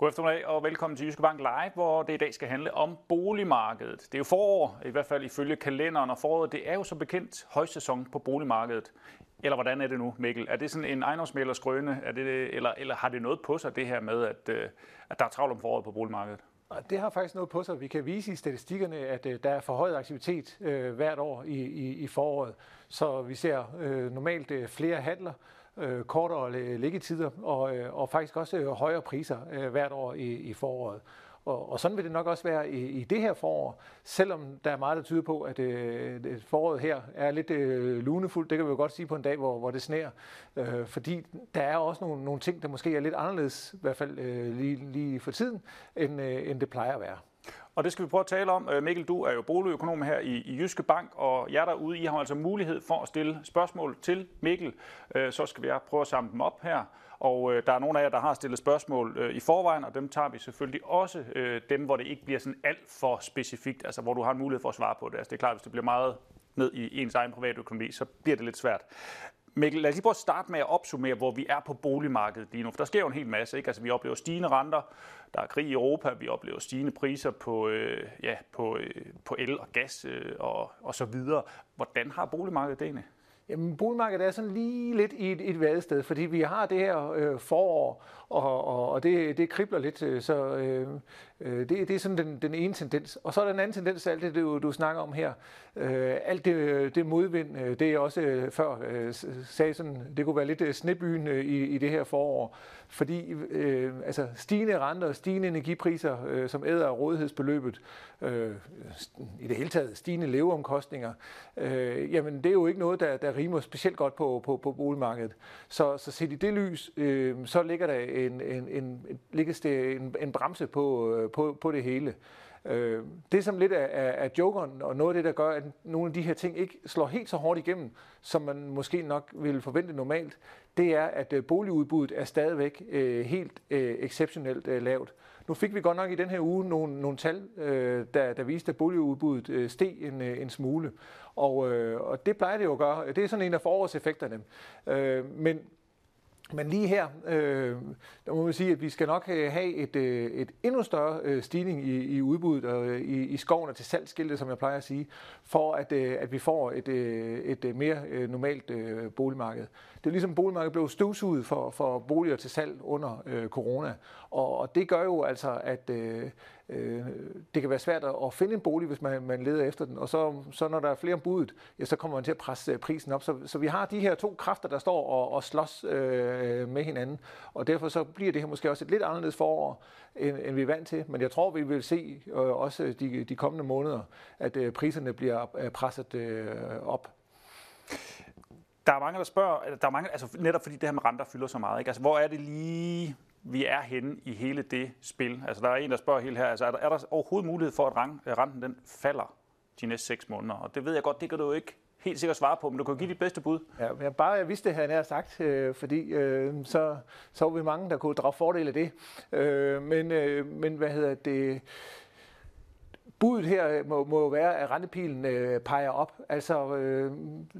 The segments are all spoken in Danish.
God eftermiddag og velkommen til Jyske Bank Live, hvor det i dag skal handle om boligmarkedet. Det er jo forår, i hvert fald ifølge kalenderen, og foråret det er jo så bekendt højsæson på boligmarkedet. Eller hvordan er det nu, Mikkel? Er det sådan en ejendomsmælers grønne, er det, eller, eller har det noget på sig, det her med, at, øh, at der er travlt om foråret på boligmarkedet? Det har faktisk noget på sig. Vi kan vise i statistikkerne, at øh, der er forhøjet aktivitet øh, hvert år i, i, i foråret. Så vi ser øh, normalt øh, flere handler, øh, kortere liggetider og, øh, og faktisk også øh, højere priser øh, hvert år i, i foråret. Og, og sådan vil det nok også være i, i det her forår, selvom der er meget, der tyder på, at øh, foråret her er lidt øh, lunefuldt. Det kan vi jo godt sige på en dag, hvor, hvor det sneer. Øh, fordi der er også nogle, nogle ting, der måske er lidt anderledes, i hvert fald øh, lige, lige for tiden, end, øh, end det plejer at være. Og det skal vi prøve at tale om. Øh, Mikkel, du er jo boligøkonom her i, i Jyske Bank, og jer derude, I har altså mulighed for at stille spørgsmål til Mikkel. Øh, så skal vi prøve at samle dem op her. Og øh, der er nogle af jer, der har stillet spørgsmål øh, i forvejen, og dem tager vi selvfølgelig også. dem, hvor det ikke bliver sådan alt for specifikt, altså hvor du har en mulighed for at svare på det. Altså det er klart, hvis det bliver meget ned i ens egen private økonomi, så bliver det lidt svært. Mikkel, lad os lige prøve at starte med at opsummere, hvor vi er på boligmarkedet lige nu. For der sker jo en hel masse. Ikke? Altså, vi oplever stigende renter, der er krig i Europa, vi oplever stigende priser på, øh, ja, på, øh, på el og gas øh, og, og så videre. Hvordan har boligmarkedet det egentlig? Jamen, boligmarkedet er sådan lige lidt i et, et vadested, fordi vi har det her øh, forår, og, og, og det, det kribler lidt, øh, så øh, øh, det, det er sådan den, den ene tendens. Og så er der den anden tendens, alt det, du, du snakker om her. Øh, alt det, det modvind, øh, det er også øh, før øh, sagde sådan, det kunne være lidt øh, snebyen øh, i, i det her forår, fordi øh, altså stigende renter, stigende energipriser, øh, som æder rådighedsbeløbet, øh, i det hele taget stigende leveomkostninger, øh, jamen det er jo ikke noget, der, der rimer specielt godt på, på, på boligmarkedet. Så, så set i det lys, øh, så ligger der en, en, en, ligger en, en bremse på, øh, på, på det hele. Øh, det som lidt er, er jokeren, og noget af det, der gør, at nogle af de her ting ikke slår helt så hårdt igennem, som man måske nok ville forvente normalt, det er, at øh, boligudbuddet er stadigvæk øh, helt øh, exceptionelt øh, lavt. Nu fik vi godt nok i den her uge nogle, nogle tal, øh, der, der viste, at boligudbuddet øh, steg en, øh, en smule. Og, øh, og det plejer det jo at gøre. Det er sådan en af forårseffekterne. Øh, men men lige her, øh, der må man sige, at vi skal nok øh, have et, øh, et endnu større øh, stigning i, i udbuddet og i, i skoven og til salgsskilte, som jeg plejer at sige, for at, at vi får et, et mere normalt boligmarked. Det er ligesom boligmarkedet blev støvsuget for, for boliger til salg under øh, corona, og, og det gør jo altså, at øh, øh, det kan være svært at finde en bolig, hvis man, man leder efter den, og så, så når der er flere budet, ja, så kommer man til at presse øh, prisen op. Så, så vi har de her to kræfter, der står og, og slås øh, med hinanden, og derfor så bliver det her måske også et lidt anderledes forår, end, end vi er vant til, men jeg tror, vi vil se øh, også de, de kommende måneder, at øh, priserne bliver øh, presset øh, op. Der er mange, der spørger, der er mange, altså netop fordi det her med renter fylder så meget, ikke? Altså, hvor er det lige, vi er henne i hele det spil? Altså, der er en, der spørger helt her, altså, er der, er der overhovedet mulighed for, at øh, renten den falder de næste seks måneder? Og det ved jeg godt, det kan du jo ikke helt sikkert svare på, men du kan give dit bedste bud. Ja, jeg bare jeg vidste det, havde jeg sagt, øh, fordi øh, så, så var vi mange, der kunne drage fordel af det. Øh, men, øh, men hvad hedder det? Budet her øh, må, må jo være, at rentepilen øh, peger op. Altså, øh,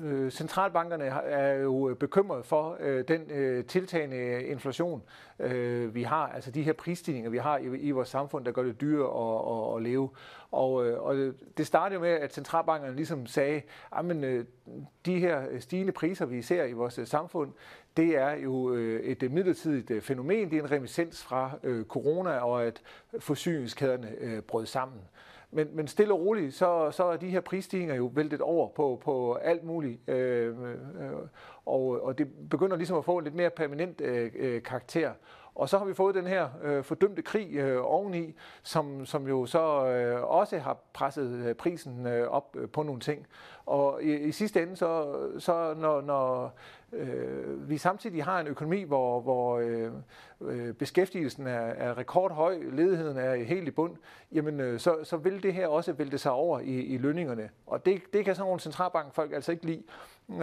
øh, centralbankerne er jo øh, bekymret for øh, den øh, tiltagende inflation, øh, vi har. Altså de her prisstigninger, vi har i, i vores samfund, der gør det dyrere at, at, at leve. Og, øh, og det startede jo med, at centralbankerne ligesom sagde, at øh, de her stigende priser, vi ser i vores øh, samfund, det er jo et midlertidigt fænomen. Det er en remissens fra corona, og at forsyningskæderne brød sammen. Men, men stille og roligt, så, så er de her prisstigninger jo væltet over på, på alt muligt. Øh, øh, og, og det begynder ligesom at få en lidt mere permanent øh, øh, karakter. Og så har vi fået den her øh, fordømte krig øh, oveni, som, som jo så øh, også har presset øh, prisen øh, op øh, på nogle ting. Og i, i sidste ende, så, så når, når øh, vi samtidig har en økonomi, hvor, hvor øh, øh, beskæftigelsen er, er rekordhøj, ledigheden er helt i bund, jamen øh, så, så vil det her også vælte sig over i, i lønningerne. Og det, det kan sådan nogle centralbankfolk altså ikke lide.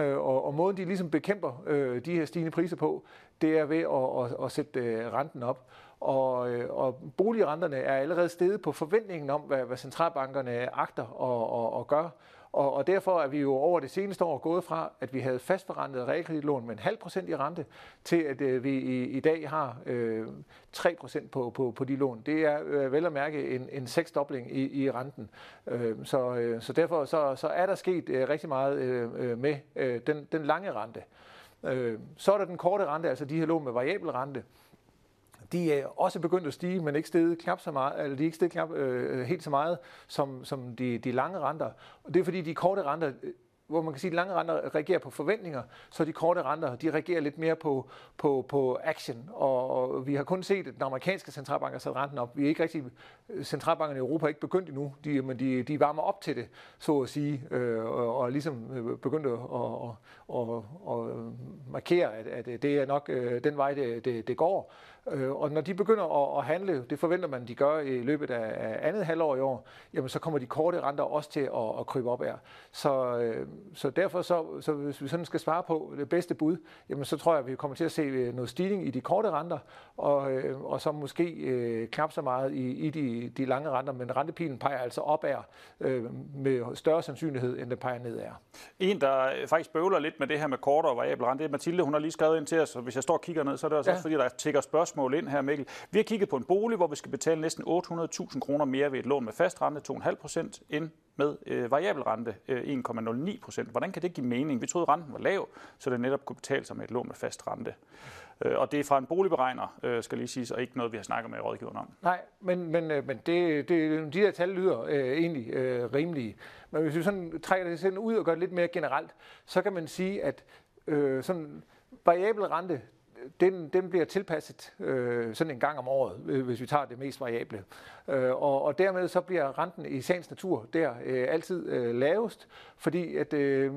Øh, og, og måden de ligesom bekæmper øh, de her stigende priser på, det er ved at, at, at sætte øh, renten op. Og, øh, og boligrenterne er allerede steget på forventningen om, hvad, hvad centralbankerne agter at, at, at gøre. Og, og derfor er vi jo over det seneste år gået fra, at vi havde fastforrentet realkreditlån med en halv procent i rente, til at øh, vi i, i dag har øh, 3 procent på, på, på de lån. Det er øh, vel at mærke en, en seksdobling i, i renten. Øh, så, øh, så derfor så, så er der sket øh, rigtig meget øh, øh med øh, den, den lange rente. Øh, så er der den korte rente, altså de her lån med variabel rente de er også begyndt at stige, men ikke steget knap så meget, eller de er ikke steget knap, øh, helt så meget som, som de, de lange renter. Og det er fordi de korte renter hvor man kan sige, at lange renter reagerer på forventninger, så de korte renter, de reagerer lidt mere på, på, på action. Og, og vi har kun set, at den amerikanske centralbank har sat renten op. Vi er ikke rigtig, centralbankerne i Europa er ikke begyndt endnu, de, men de, de varmer op til det, så at sige, øh, og, og ligesom øh, begyndt at og, og, og markere, at, at det er nok øh, den vej, det, det, det går. Øh, og når de begynder at, at handle, det forventer man, de gør i løbet af andet halvår i år, jamen så kommer de korte renter også til at, at krybe op af. Så, øh, så derfor, så, så hvis vi sådan skal svare på det bedste bud, jamen så tror jeg, at vi kommer til at se øh, noget stigning i de korte renter, og, og så måske øh, knap så meget i, i de, de lange renter, men rentepilen peger altså op af øh, med større sandsynlighed, end den peger ned af. En, der faktisk bøvler lidt med det her med korte og variable rente, det er Mathilde, hun har lige skrevet ind til os, og hvis jeg står og kigger ned, så er det også, ja. også fordi, der tigger spørgsmål spørgsmål ind her, Mikkel. Vi har kigget på en bolig, hvor vi skal betale næsten 800.000 kroner mere ved et lån med fast rente, 2,5 procent, end med øh, variabel rente, øh, 1,09 procent. Hvordan kan det give mening? Vi troede, renten var lav, så det netop kunne betale sig med et lån med fast rente. Øh, og det er fra en boligberegner, øh, skal lige siges, og ikke noget, vi har snakket med rådgiveren om. Nej, men, men, øh, men det, det, de der tal lyder øh, egentlig øh, rimelige. Men hvis vi sådan trækker det sådan ud og gør det lidt mere generelt, så kan man sige, at øh, sådan variabel rente, den, den bliver tilpasset øh, sådan en gang om året, øh, hvis vi tager det mest variable. Øh, og, og dermed så bliver renten i sagens natur der øh, altid øh, lavest, fordi at øh,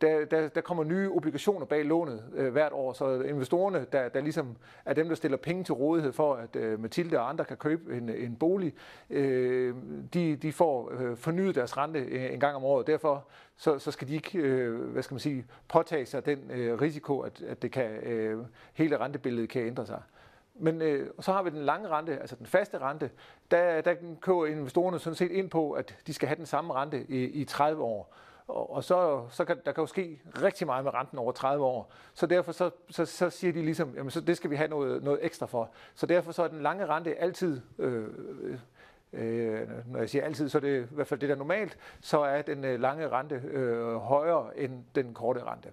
der, der, der kommer nye obligationer bag lånet øh, hvert år, så investorerne, der, der ligesom er dem, der stiller penge til rådighed for, at øh, Mathilde og andre kan købe en, en bolig, øh, de, de får øh, fornyet deres rente øh, en gang om året. Derfor så, så skal de ikke øh, hvad skal man sige, påtage sig den øh, risiko, at, at det kan, øh, hele rentebilledet kan ændre sig. Men øh, så har vi den lange rente, altså den faste rente. Der, der køber investorerne sådan set ind på, at de skal have den samme rente i, i 30 år. Og, og så, så kan der kan jo ske rigtig meget med renten over 30 år. Så derfor så, så, så siger de ligesom, jamen så det skal vi have noget, noget ekstra for. Så derfor så er den lange rente altid øh, øh, når jeg siger altid, så er det i hvert fald det, der er normalt, så er den øh, lange rente øh, højere end den korte rente.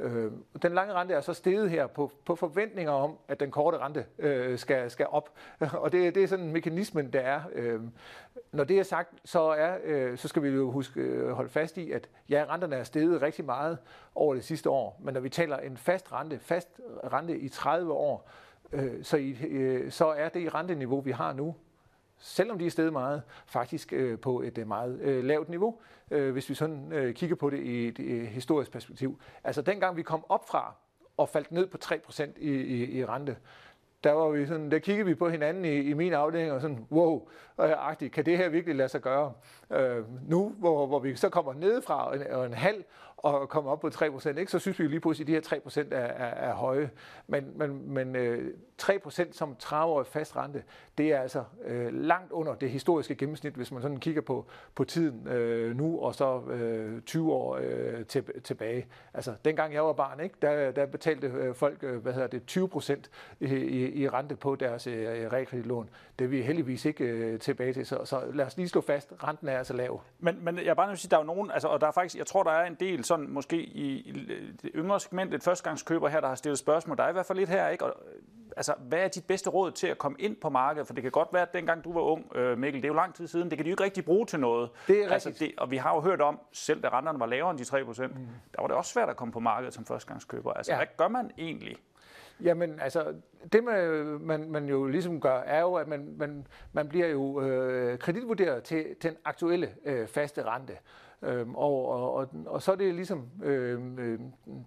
Øh, den lange rente er så steget her på, på forventninger om, at den korte rente øh, skal, skal op. Og det, det er sådan mekanismen, der er. Øh, når det er sagt, så, er, øh, så skal vi jo huske øh, holde fast i, at ja, renterne er steget rigtig meget over det sidste år. Men når vi taler en fast rente, fast rente i 30 år, øh, så, i, øh, så er det renteniveau, vi har nu, selvom de er steget meget, faktisk øh, på et øh, meget øh, lavt niveau, øh, hvis vi sådan øh, kigger på det i et øh, historisk perspektiv. Altså dengang vi kom op fra og faldt ned på 3% i, i, i rente, der, var vi sådan, der kiggede vi på hinanden i, i min afdeling og sådan, wow, øh, kan det her virkelig lade sig gøre? Øh, nu, hvor, hvor vi så kommer ned fra en, en halv og kommer op på 3%, ikke, så synes vi lige pludselig, at de her 3% er, er, er høje. Men, men, men øh, 3% som 30-årig fast rente, det er altså øh, langt under det historiske gennemsnit, hvis man sådan kigger på, på tiden øh, nu og så øh, 20 år øh, til, tilbage. Altså, dengang jeg var barn, ikke, der, der betalte øh, folk øh, hvad hedder det, 20% i, i, i rente på deres øh, realkreditlån. Det er vi heldigvis ikke øh, tilbage til, så, så lad os lige slå fast, renten er altså lav. Men, men jeg er bare nødt til at sige, der er jo nogen, altså, og der er faktisk, jeg tror, der er en del sådan måske i, det yngre segment, et førstegangskøber her, der har stillet spørgsmål. Der er i hvert fald lidt her, ikke? Og, altså, hvad er dit bedste råd til at komme ind på markedet? For det kan godt være, at dengang du var ung, øh, Mikkel, det er jo lang tid siden, det kan de jo ikke rigtig bruge til noget. Det er altså, det, og vi har jo hørt om, selv da renterne var lavere end de 3 procent, mm. der var det også svært at komme på markedet som førstegangskøber. Altså, ja. hvad gør man egentlig? Jamen, altså, det man, man, man jo ligesom gør, er jo, at man, man, man bliver jo øh, kreditvurderet til, til den aktuelle øh, faste rente. Øhm, og, og, og, og så er det ligesom øh,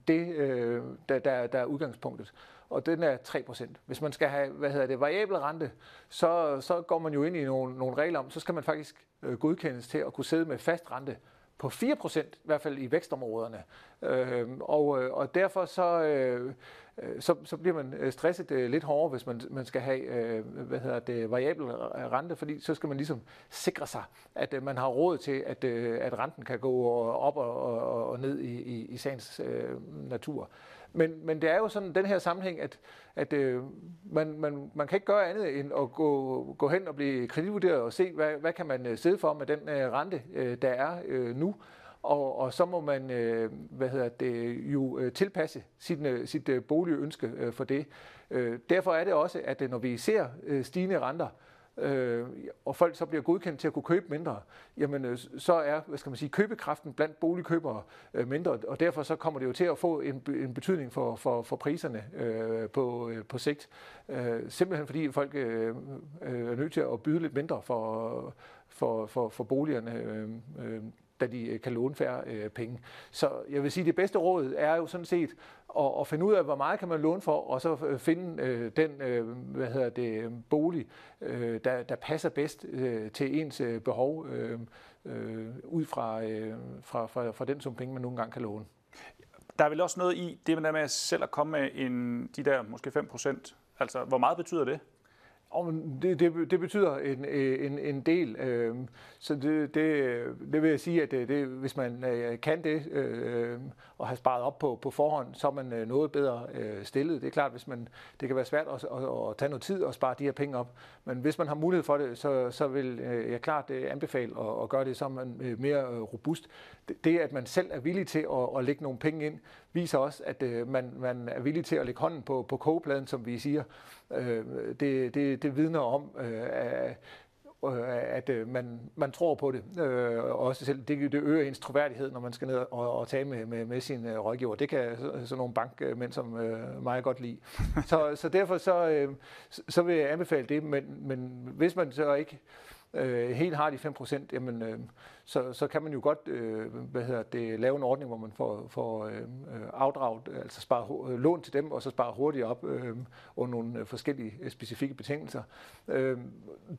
det, øh, der, der, der er udgangspunktet. Og den er 3%. Hvis man skal have, hvad hedder det, variabel rente, så, så går man jo ind i nogle, nogle regler om, så skal man faktisk øh, godkendes til at kunne sidde med fast rente på 4%, i hvert fald i vækstområderne. Øhm, øh, og, og derfor så øh, så, så bliver man øh, stresset øh, lidt hårdere, hvis man, man skal have øh, hvad hedder det, variabel rente, fordi så skal man ligesom sikre sig, at øh, man har råd til, at, øh, at renten kan gå op og, og, og ned i, i, i sagens øh, natur. Men, men det er jo sådan den her sammenhæng, at, at øh, man, man, man kan ikke gøre andet end at gå, gå hen og blive kreditvurderet og se, hvad, hvad kan man øh, sidde for med den øh, rente, øh, der er øh, nu. Og, og så må man øh, hvad hedder det, jo øh, tilpasse sit, øh, sit øh, boligønske øh, for det. Øh, derfor er det også, at øh, når vi ser øh, stigende renter, øh, øh, og folk så bliver godkendt til at kunne købe mindre, jamen øh, så er hvad skal man sige, købekraften blandt boligkøbere øh, mindre, og derfor så kommer det jo til at få en, en betydning for, for, for priserne øh, på, øh, på sigt. Øh, simpelthen fordi folk øh, øh er nødt til at byde lidt mindre for, for, for, for boligerne. Øh, øh, da de øh, kan låne færre øh, penge. Så jeg vil sige, at det bedste råd er jo sådan set at, at finde ud af, hvor meget kan man låne for, og så øh, finde øh, den øh, hvad hedder det, bolig, øh, der, der passer bedst øh, til ens øh, behov, øh, øh, ud fra, øh, fra, fra, fra den sum penge, man nogle gange kan låne. Der er vel også noget i det med at selv at komme med en, de der måske 5 procent. Altså, hvor meget betyder det? Og det, det, det betyder en, en, en del, øh, så det, det, det vil jeg sige, at det, det, hvis man øh, kan det øh, og har sparet op på, på forhånd, så er man øh, noget bedre øh, stillet. Det er klart, hvis man, det kan være svært at, at, at tage noget tid og spare de her penge op, men hvis man har mulighed for det, så, så vil øh, jeg klart øh, anbefale at, at gøre det, så man øh, mere øh, robust. Det, det, at man selv er villig til at, at lægge nogle penge ind, viser også, at øh, man, man er villig til at lægge hånden på, på kogepladen, som vi siger. Øh, det, det, det vidner om, øh, at, at øh, man, man tror på det. Øh, også selv, det, det øger ens troværdighed, når man skal ned og, og tale med, med, med sin øh, rådgiver. Det kan sådan nogle bankmænd som øh, mig godt lide. så, så derfor så, øh, så vil jeg anbefale det, men, men hvis man så ikke øh, Øh, helt har de 5 procent, jamen øh, så, så kan man jo godt øh, hvad hedder det, lave en ordning, hvor man får, får øh, afdraget, altså spare øh, lån til dem, og så spare hurtigt op øh, under nogle øh, forskellige specifikke betingelser. Øh,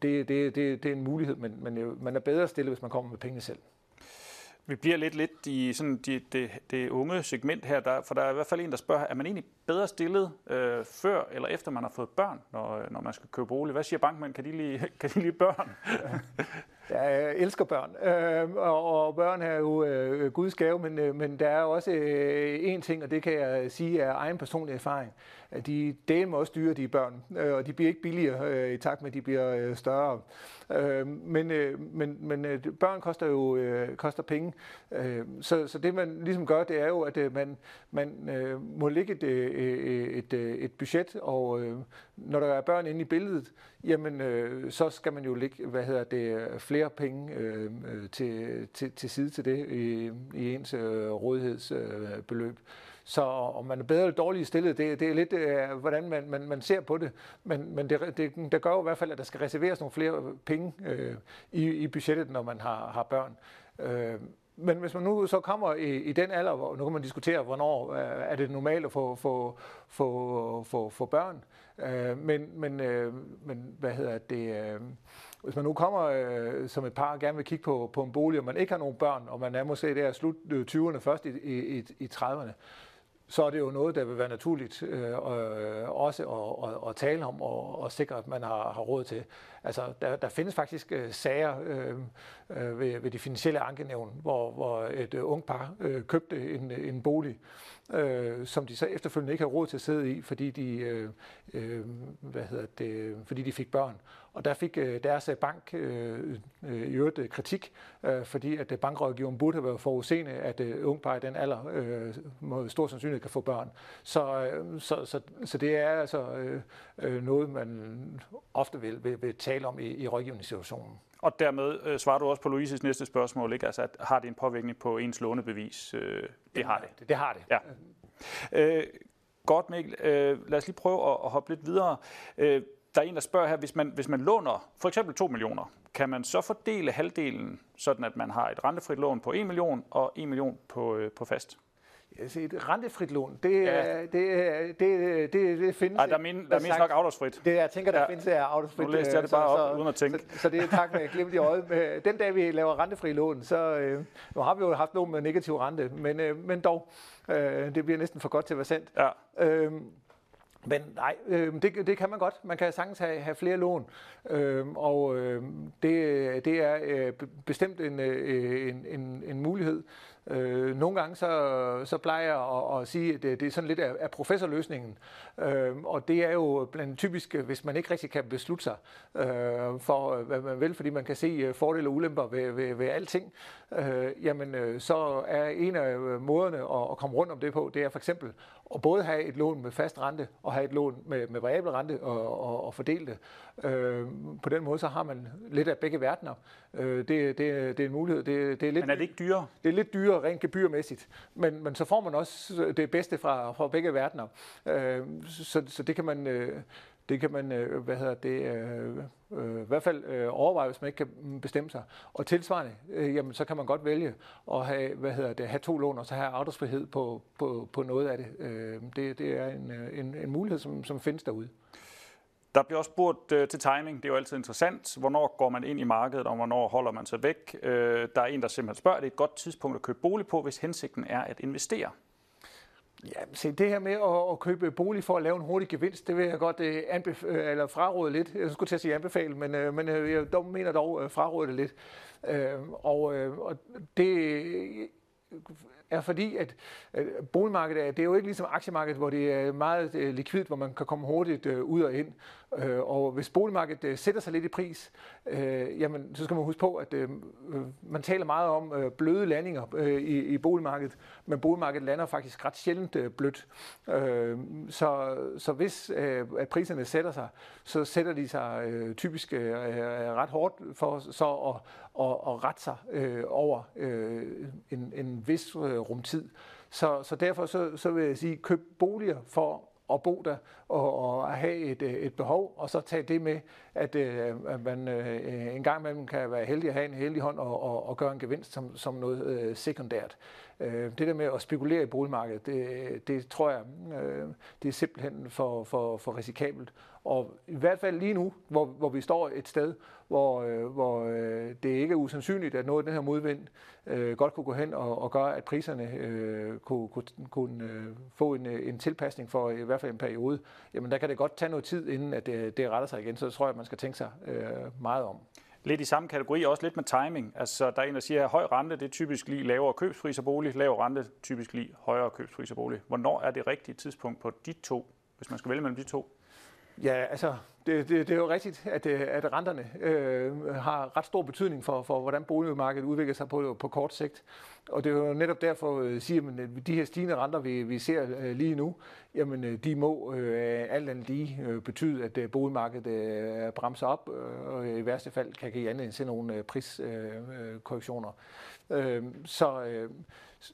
det, det, det, det er en mulighed, men, men man er bedre stillet, hvis man kommer med pengene selv. Vi bliver lidt lidt i sådan de, det, det unge segment her, der, for der er i hvert fald en, der spørger, er man egentlig bedre stillet øh, før eller efter man har fået børn, når, øh, når man skal købe bolig? Hvad siger bankmænd? Kan de lige, kan de lige børn? Jeg elsker børn, øh, og børn er jo øh, Guds gave, men, øh, men der er også øh, en ting, og det kan jeg sige af egen personlig erfaring, at de dele også dyre, de børn, øh, og de bliver ikke billigere øh, i takt med, at de bliver øh, større. Øh, men øh, men, men øh, børn koster jo øh, koster penge, øh, så, så det man ligesom gør, det er jo, at øh, man, man øh, må lægge et, øh, øh et, øh, et budget, og øh, når der er børn inde i billedet, jamen øh, så skal man jo lægge, hvad hedder det, flere penge øh, øh til, til, til side til det i, i ens øh, rådighedsbeløb. Øh, så om man er bedre eller dårligere stillet, det, det er lidt, øh, hvordan man, man, man ser på det. Men, men det, det, det gør jo i hvert fald, at der skal reserveres nogle flere penge øh, i, i budgettet, når man har, har børn. Øh, men hvis man nu så kommer i, i den alder, hvor nu kan man diskutere, hvornår øh, er det normalt at få, få, få, få, få børn. Øh, men, men, øh, men hvad hedder det? Øh, hvis man nu kommer øh, som et par og gerne vil kigge på, på en bolig, og man ikke har nogen børn, og man er måske der slut øh, 20'erne, først i, i, i 30'erne, så er det jo noget, der vil være naturligt øh, øh, også at, at, at tale om og, og sikre, at man har, har råd til. Altså, der, der findes faktisk øh, sager øh, øh ved, ved de finansielle ankenævn, hvor, hvor et øh, ung par øh, købte en, en bolig, øh, som de så efterfølgende ikke har råd til at sidde i, fordi de, øh, øh, hvad hedder det, fordi de fik børn. Og der fik øh, deres øh, bank øh, øh, i øvrigt kritik, øh, fordi at bankrådgiveren burde have været forudseende, at øh, ung par i den alder øh, må stor sandsynlighed kan få børn. Så, øh, så, så, så det er altså øh, noget, man ofte vil, vil, vil tale om i, i rådgivningssituationen. Og dermed øh, svarer du også på Louises næste spørgsmål, ikke? Altså, at har det en påvirkning på ens lånebevis? Øh, det, det har det. det. Det har det. Ja. Øh, godt, Mikkel. Øh, lad os lige prøve at, at hoppe lidt videre. Øh, der er en, der spørger her, hvis man, hvis man låner for eksempel 2 millioner, kan man så fordele halvdelen, sådan at man har et rentefrit lån på 1 million og 1 million på, øh, på fast? Altså et rentefrit lån, det, ja. det, det, det, det, det findes Ej, der er, min, der er mest nok afdragsfrit. Det, jeg tænker, der ja. findes er afdragsfrit. Nu læste jeg det bare så, op, så, uden at tænke. Så, så det er tak med glimt i øjet. Den dag, vi laver rentefri lån, så øh, nu har vi jo haft lån med negativ rente, men, øh, men dog, øh, det bliver næsten for godt til at være sandt. Ja. Øh, men nej, øh, det, det kan man godt. Man kan sagtens have, have flere lån, øh, og øh, det, det er øh, bestemt en, øh, en, en, en mulighed. Øh, nogle gange så, så plejer jeg at, at sige, at det, det er sådan lidt af, af professorløsningen. Øh, og det er jo blandt typisk, hvis man ikke rigtig kan beslutte sig øh, for, hvad man vil, fordi man kan se øh, fordele og ulemper ved, ved, ved alting, øh, jamen øh, så er en af måderne at, at komme rundt om det på, det er for eksempel at både have et lån med fast rente og have et lån med, med variabel rente og, og, og fordele det. Øh, på den måde så har man lidt af begge verdener. Øh, det, det, det er en mulighed. Det, det er lidt, men er det ikke dyrere? Det er lidt dyrere rent gebyrmæssigt, men, men så får man også øh, det bedste fra, fra begge verdener. Øh, så, så det kan man... Øh, det kan man, øh, hvad hedder det, øh, øh, i hvert fald øh, overveje, hvis man ikke kan bestemme sig. Og tilsvarende, øh, jamen, så kan man godt vælge at have, hvad hedder det, have to lån, og så have afdragsfrihed på, på, på noget af det. Øh, det, det er en, øh, en, en mulighed, som, som findes derude. Der bliver også spurgt øh, til timing. Det er jo altid interessant. Hvornår går man ind i markedet, og hvornår holder man sig væk? Øh, der er en, der simpelthen spørger, det er et godt tidspunkt at købe bolig på, hvis hensigten er at investere. Ja, se, det her med at, at købe bolig for at lave en hurtig gevinst, det vil jeg godt øh, anbef- øh, eller fraråde lidt. Jeg skulle til at sige anbefale, men, øh, men øh, jeg dog mener dog øh, fraråde det lidt. Øh, og, øh, og det er fordi, at boligmarkedet er, det er jo ikke ligesom aktiemarkedet, hvor det er meget øh, likvidt, hvor man kan komme hurtigt øh, ud og ind. Øh, og hvis boligmarkedet sætter sig lidt i pris, jamen, så skal man huske på, at man taler meget om bløde landinger i, i boligmarkedet, men boligmarkedet lander faktisk ret sjældent blødt. Så, så hvis at priserne sætter sig, så sætter de sig typisk ret hårdt for så at, at, at rette sig øh, over øh, en, en vis øh, rumtid. Så, så derfor så, så vil jeg sige, køb boliger for at bo der og, og have et, øh, et behov, og så tage det med, at, øh, at man øh, en gang imellem kan være heldig at have en heldig hånd og, og, og gøre en gevinst som, som noget øh, sekundært. Øh, det der med at spekulere i boligmarkedet, det, det tror jeg, øh, det er simpelthen for, for, for risikabelt. Og i hvert fald lige nu, hvor, hvor vi står et sted, hvor, øh, hvor øh, det ikke er usandsynligt, at noget af den her modvind øh, godt kunne gå hen og, og gøre, at priserne øh, kunne, kunne, kunne øh, få en, øh, en tilpasning for i hvert fald en periode, jamen der kan det godt tage noget tid, inden at det, det retter sig igen. Så tror jeg, at man skal tænke sig øh, meget om. Lidt i samme kategori, også lidt med timing. Altså, der er en, der siger, at høj rente, det er typisk lige lavere købspris af bolig, lav rente, typisk lige højere købspris af bolig. Hvornår er det rigtige tidspunkt på de to, hvis man skal vælge mellem de to? Ja, altså, det, det, det er jo rigtigt, at, øh, at renterne øh, har ret stor betydning for, for, hvordan boligmarkedet udvikler sig på, på kort sigt. Og det er jo netop derfor, at øh, siger at de her stigende renter, vi, vi ser øh, lige nu, jamen, øh, de må øh, alt andet lige øh, betyde, at øh, boligmarkedet øh, bremser op, øh, og øh, i værste fald kan give anledning til nogle øh, priskorrektioner. Øh, øh så, øh,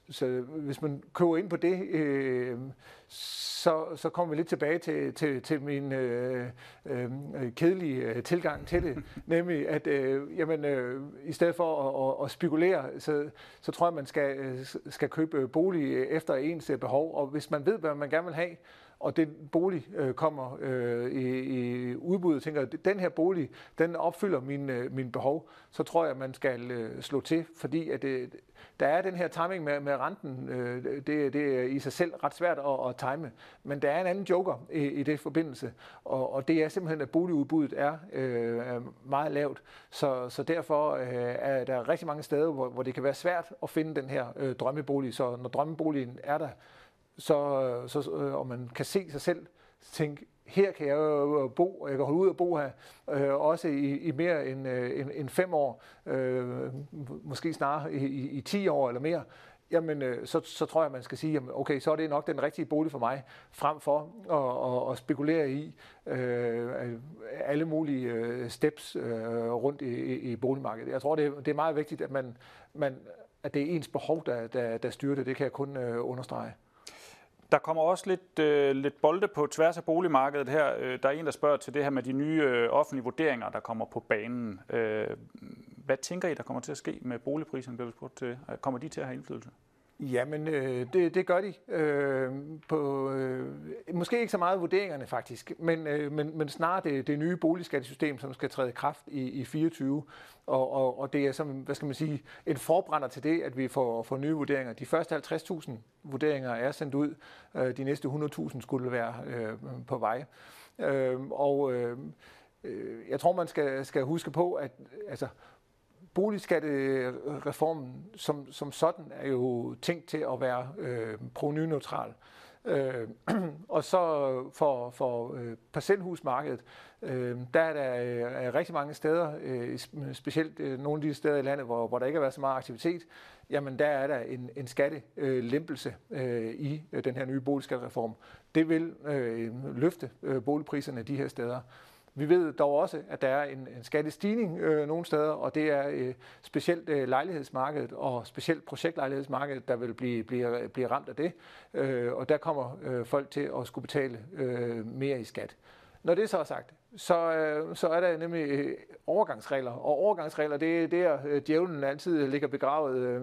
så hvis man køber ind på det, øh, så, så kommer vi lidt tilbage til, til, til min øh, øh, kedelige øh, tilgang til det, nemlig at øh, jamen, øh, i stedet for at, at, spekulere, så, så tror jeg, man skal, øh, skal købe bolig efter ens behov, og hvis man ved, hvad man gerne vil have, og den bolig øh, kommer øh, i, i udbud og tænker, at den her bolig, den opfylder min, øh, min behov, så tror jeg, at man skal øh, slå til, fordi at det, der er den her timing med, med renten, øh, det, det er i sig selv ret svært at, at time, men der er en anden joker i, i det forbindelse, og, og det er simpelthen, at boligudbuddet er øh, meget lavt, så, så derfor øh, er der rigtig mange steder, hvor, hvor det kan være svært at finde den her øh, drømmebolig, så når drømmeboligen er der, så, så, øh, og man kan se sig selv tænke, her kan jeg jo øh, bo, og jeg kan holde ud og bo her, øh, også i, i mere end, øh, end, end fem år, øh, måske snarere i, i, i 10 år eller mere, jamen øh, så, så tror jeg, man skal sige, jamen, okay, så er det nok den rigtige bolig for mig, frem for at, at, at spekulere i øh, alle mulige øh, steps øh, rundt i, i, i boligmarkedet. Jeg tror, det, det er meget vigtigt, at, man, man, at det er ens behov, der, der, der styrer det. Det kan jeg kun øh, understrege. Der kommer også lidt, øh, lidt bolde på tværs af boligmarkedet her. Øh, der er en, der spørger til det her med de nye øh, offentlige vurderinger, der kommer på banen. Øh, hvad tænker I, der kommer til at ske med boligpriserne, bliver spurgt til? Kommer de til at have indflydelse? Jamen, øh, det, det gør de. Øh, på, øh, måske ikke så meget vurderingerne faktisk, men, øh, men, men snarere det, det nye boligskattesystem, som skal træde i kraft i, i 24. Og, og, og det er som, hvad skal man sige, en forbrænder til det, at vi får, får nye vurderinger. De første 50.000 vurderinger er sendt ud. Øh, de næste 100.000 skulle være øh, på vej. Øh, og øh, øh, jeg tror, man skal, skal huske på, at altså, boligskattereformen som, som sådan er jo tænkt til at være øh, provenyneutral. Øh, og så for, for øh, parcelhusmarkedet, øh, der er der øh, er rigtig mange steder, øh, specielt øh, nogle af de steder i landet, hvor, hvor der ikke har været så meget aktivitet, jamen der er der en, en skattelempelse øh, i øh, den her nye boligskattereform. Det vil øh, løfte øh, boligpriserne de her steder. Vi ved dog også, at der er en, en skattestigning øh, nogle steder, og det er øh, specielt øh, lejlighedsmarkedet og specielt projektlejlighedsmarkedet, der vil blive, blive, blive ramt af det. Øh, og der kommer øh, folk til at skulle betale øh, mere i skat. Når det så er sagt, så, øh, så er der nemlig øh, overgangsregler. Og overgangsregler, det er der, øh, djævlen altid ligger begravet, øh,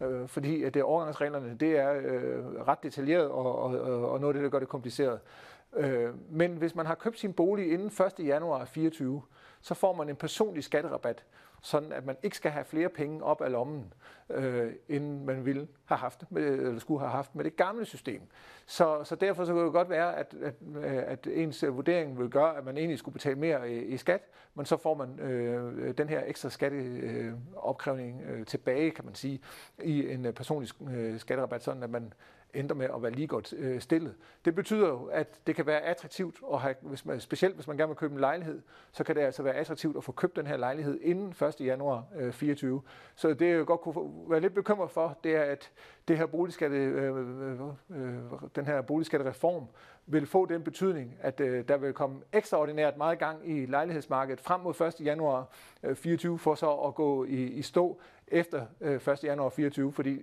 øh, fordi at det overgangsreglerne, det er øh, ret detaljeret og, og, og noget af det, der gør det kompliceret. Øh, Øh, men hvis man har købt sin bolig inden 1. januar 24, så får man en personlig skatterabat, sådan at man ikke skal have flere penge op af lommen, øh, end man ville have haft, eller skulle have haft med det gamle system. Så, så derfor så kan det godt være, at, at, at ens vurdering vil gøre, at man egentlig skulle betale mere i, i skat, men så får man øh, den her ekstra skatteopkrævning øh, øh, tilbage, kan man sige, i en øh, personlig øh, skatterabat, sådan at man ender med at være lige godt øh, stillet. Det betyder jo, at det kan være attraktivt, at have, hvis man, specielt hvis man gerne vil købe en lejlighed, så kan det altså være attraktivt at få købt den her lejlighed inden 1. januar øh, 24. Så det jeg godt kunne være lidt bekymret for, det er, at det her boligskatte, øh, øh, øh, den her boligskattereform vil få den betydning, at øh, der vil komme ekstraordinært meget gang i lejlighedsmarkedet frem mod 1. januar øh, 24, for så at gå i, i stå efter øh, 1. januar 24, fordi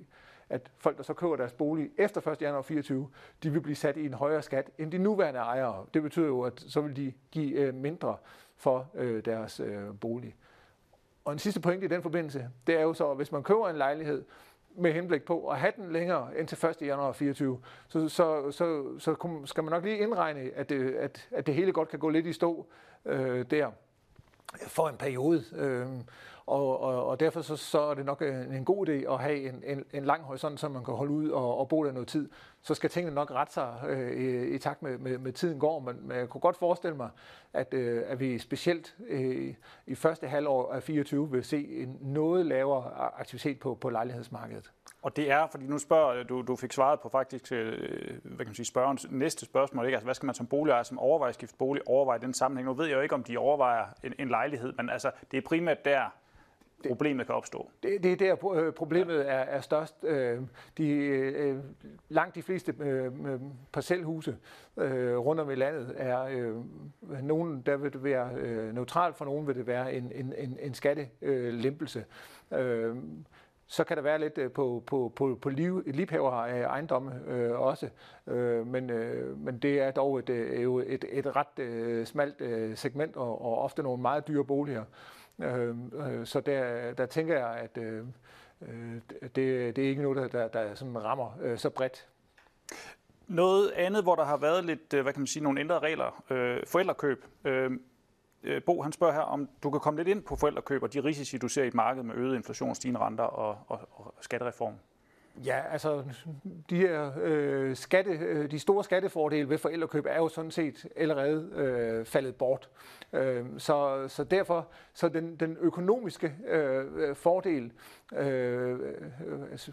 at folk, der så køber deres bolig efter 1. januar 24, de vil blive sat i en højere skat end de nuværende ejere. Det betyder jo, at så vil de give øh, mindre for øh, deres øh, bolig. Og en sidste pointe i den forbindelse, det er jo så, at hvis man køber en lejlighed med henblik på at have den længere end til 1. januar 24, så, så, så, så skal man nok lige indregne, at det, at, at det hele godt kan gå lidt i stå øh, der for en periode. Øh, og, og, og derfor så, så er det nok en, en god idé at have en, en, en lang horisont, så man kan holde ud og, og bo der noget tid. Så skal tingene nok rette sig øh, i, i takt med, med, med tiden går, men, men jeg kunne godt forestille mig, at, øh, at vi specielt øh, i første halvår af 24 vil se en noget lavere aktivitet på, på lejlighedsmarkedet. Og det er, fordi nu spørger øh, du, du fik svaret på faktisk, øh, hvad kan man sige, spørgerens næste spørgsmål, ikke? Altså, hvad skal man som boligejer, som overvejer at skifte bolig, overveje den sammenhæng? Nu ved jeg jo ikke, om de overvejer en, en lejlighed, men altså, det er primært der, problemet kan opstå. Det, det er der øh, problemet er, er størst. Øh, de, øh, langt de fleste parcelhuse rundt om i landet er nogen, der vil det være neutralt, for nogen vil det være en, en, en, en skattelempelse. Så kan der være lidt øh, på, på, på, på liv, livhaver af øh, ejendomme øh, også, øh, men, øh, men det er dog et, øh, jo et, et ret øh, smalt øh, segment og, og ofte nogle meget dyre boliger. Øh, øh, så der, der tænker jeg, at øh, det, det er ikke noget, der, der, der sådan rammer øh, så bredt. Noget andet, hvor der har været lidt, hvad kan man sige, nogle ændrede regler. Øh, forældrekøb. Øh, Øh, Bo, han spørger her, om du kan komme lidt ind på forældrekøb og de risici, du ser i et marked med øget inflation, stigende renter og, og, og skattereform. Ja, altså de her øh, skatte, øh, de store skattefordele ved forældrekøb er jo sådan set allerede øh, faldet bort. Øh, så, så derfor så den, den økonomiske øh, fordel, øh, altså,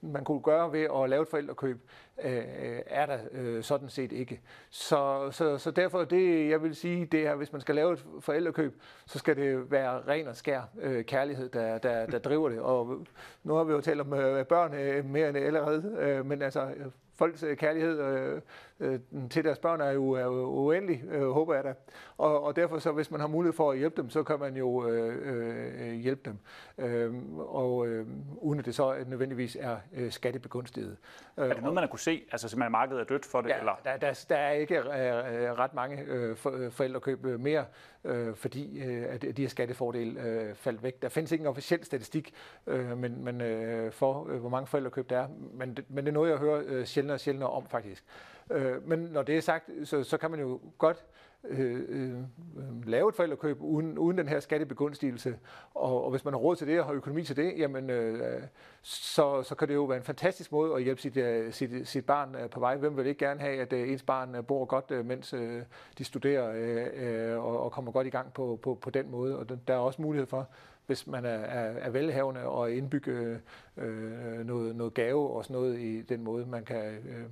man kunne gøre ved at lave et forældrekøb, øh, er der øh, sådan set ikke. Så, så, så derfor det, jeg vil sige, det er, hvis man skal lave et forældrekøb, så skal det være ren og skær øh, kærlighed, der, der, der driver det. Og nu har vi jo talt om øh, børn øh, mere end allerede, øh, men altså øh, folks øh, kærlighed øh, øh, til deres børn er jo, er jo uendelig, øh, håber jeg da. Og, og derfor så, hvis man har mulighed for at hjælpe dem, så kan man jo øh, øh, hjælpe dem. Øh, og øh, uden at det så nødvendigvis er øh, skattebegunstiget. Er det noget, man har kunne se, altså simpelthen markedet er dødt for det? Ja, eller? Der, der, der er ikke øh, ret mange øh, forældrekøb mere, øh, fordi øh, at de her skattefordele øh, faldt væk. Der findes ikke en officiel statistik øh, men, men, øh, for, øh, hvor mange forældrekøb der er, men det, men det er noget, jeg hører øh, sjældnere og sjældnere om faktisk. Øh, men når det er sagt, så, så kan man jo godt øh, øh, lave et forældrekøb uden, uden den her skattebegunstigelse. Og, og hvis man har råd til det og har økonomi til det, jamen, øh, så, så kan det jo være en fantastisk måde at hjælpe sit, øh, sit, sit barn øh, på vej. Hvem vil ikke gerne have, at øh, ens barn øh, bor godt, øh, mens øh, de studerer uh, og, og kommer godt i gang på, på, på den måde. Og der er også mulighed for, hvis man er, er, er velhavende og indbygge øh, noget, noget gave og sådan noget i den måde, man kan øh,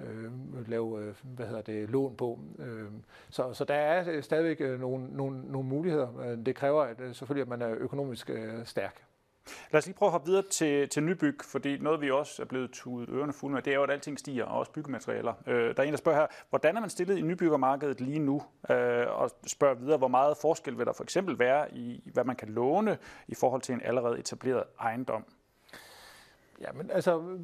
øh, lave øh, hvad hedder det, lån på. Øh, så, så der er øh, stadigvæk øh, nogle, nogle, nogle muligheder. Det kræver at, selvfølgelig, at man er økonomisk øh, stærk. Lad os lige prøve at hoppe videre til, til nybyg, fordi noget vi også er blevet tudet ørerne fulde med, det er jo, at alting stiger, og også byggematerialer. Øh, der er en, der spørger her, hvordan er man stillet i nybyggermarkedet lige nu? Øh, og spørger videre, hvor meget forskel vil der for eksempel være i, hvad man kan låne i forhold til en allerede etableret ejendom? Ja, men altså,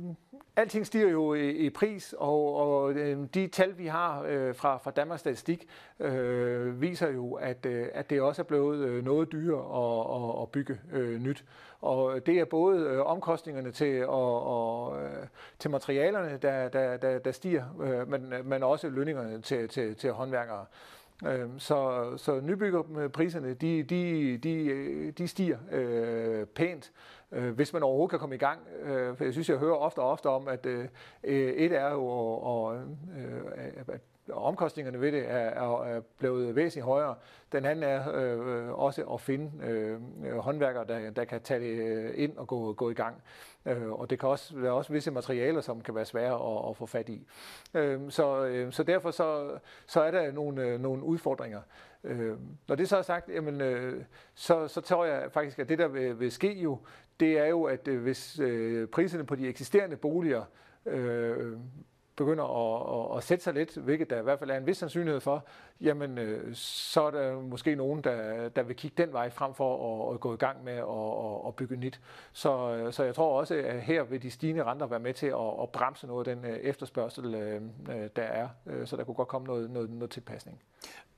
alting stiger jo i, i pris, og, og øh, de tal, vi har øh, fra, fra Danmarks Statistik, øh, viser jo, at, øh, at det også er blevet øh, noget dyrere at, at, at bygge øh, nyt. Og det er både øh, omkostningerne til, og, og, øh, til materialerne, der, der, der, der stiger, øh, men, øh, men også lønningerne til, til, til håndværkere. Øh, så, så nybyggerpriserne, de, de, de, de stiger øh, pænt, øh, hvis man overhovedet kan komme i gang. Øh, for jeg synes, jeg hører ofte og ofte om, at øh, øh et er jo, og, og, øh, at omkostningerne ved det er, er, blevet væsentligt højere. Den anden er øh, også at finde øh, håndværkere, der, der kan tage det øh, ind og gå, gå i gang. Øh, og det kan også være også visse materialer, som kan være svære at, at få fat i. Øh, så, øh, så derfor så, så er der nogle, øh, nogle udfordringer. Øh, når det så er sagt, jamen, øh, så, så tror jeg faktisk, at det der vil, vil ske jo, det er jo, at øh, hvis øh, priserne på de eksisterende boliger øh, begynder at, at, at sætte sig lidt, hvilket der i hvert fald er en vis sandsynlighed for, jamen øh, så er der måske nogen, der, der vil kigge den vej frem for at, at gå i gang med at, at, at bygge nyt. Så, øh, så jeg tror også, at her vil de stigende renter være med til at, at bremse noget af den øh, efterspørgsel, øh, øh, der er. Så der kunne godt komme noget, noget, noget tilpasning.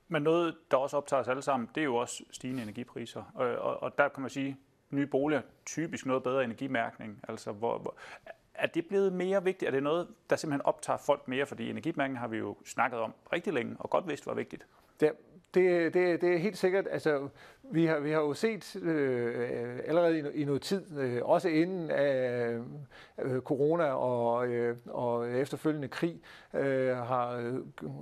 Men noget, der også optager os alle sammen, det er jo også stigende energipriser. Og, og, og der kan man sige, nye boliger typisk noget bedre energimærkning. Altså, hvor, hvor, er det blevet mere vigtigt? Er det noget, der simpelthen optager folk mere? Fordi energimærken har vi jo snakket om rigtig længe, og godt vidst var vigtigt. Det, det, det, det er helt sikkert. Altså, vi har, vi har jo set øh, allerede i, i noget tid, øh, også inden af øh, corona og, øh, og efterfølgende krig, øh, har, øh,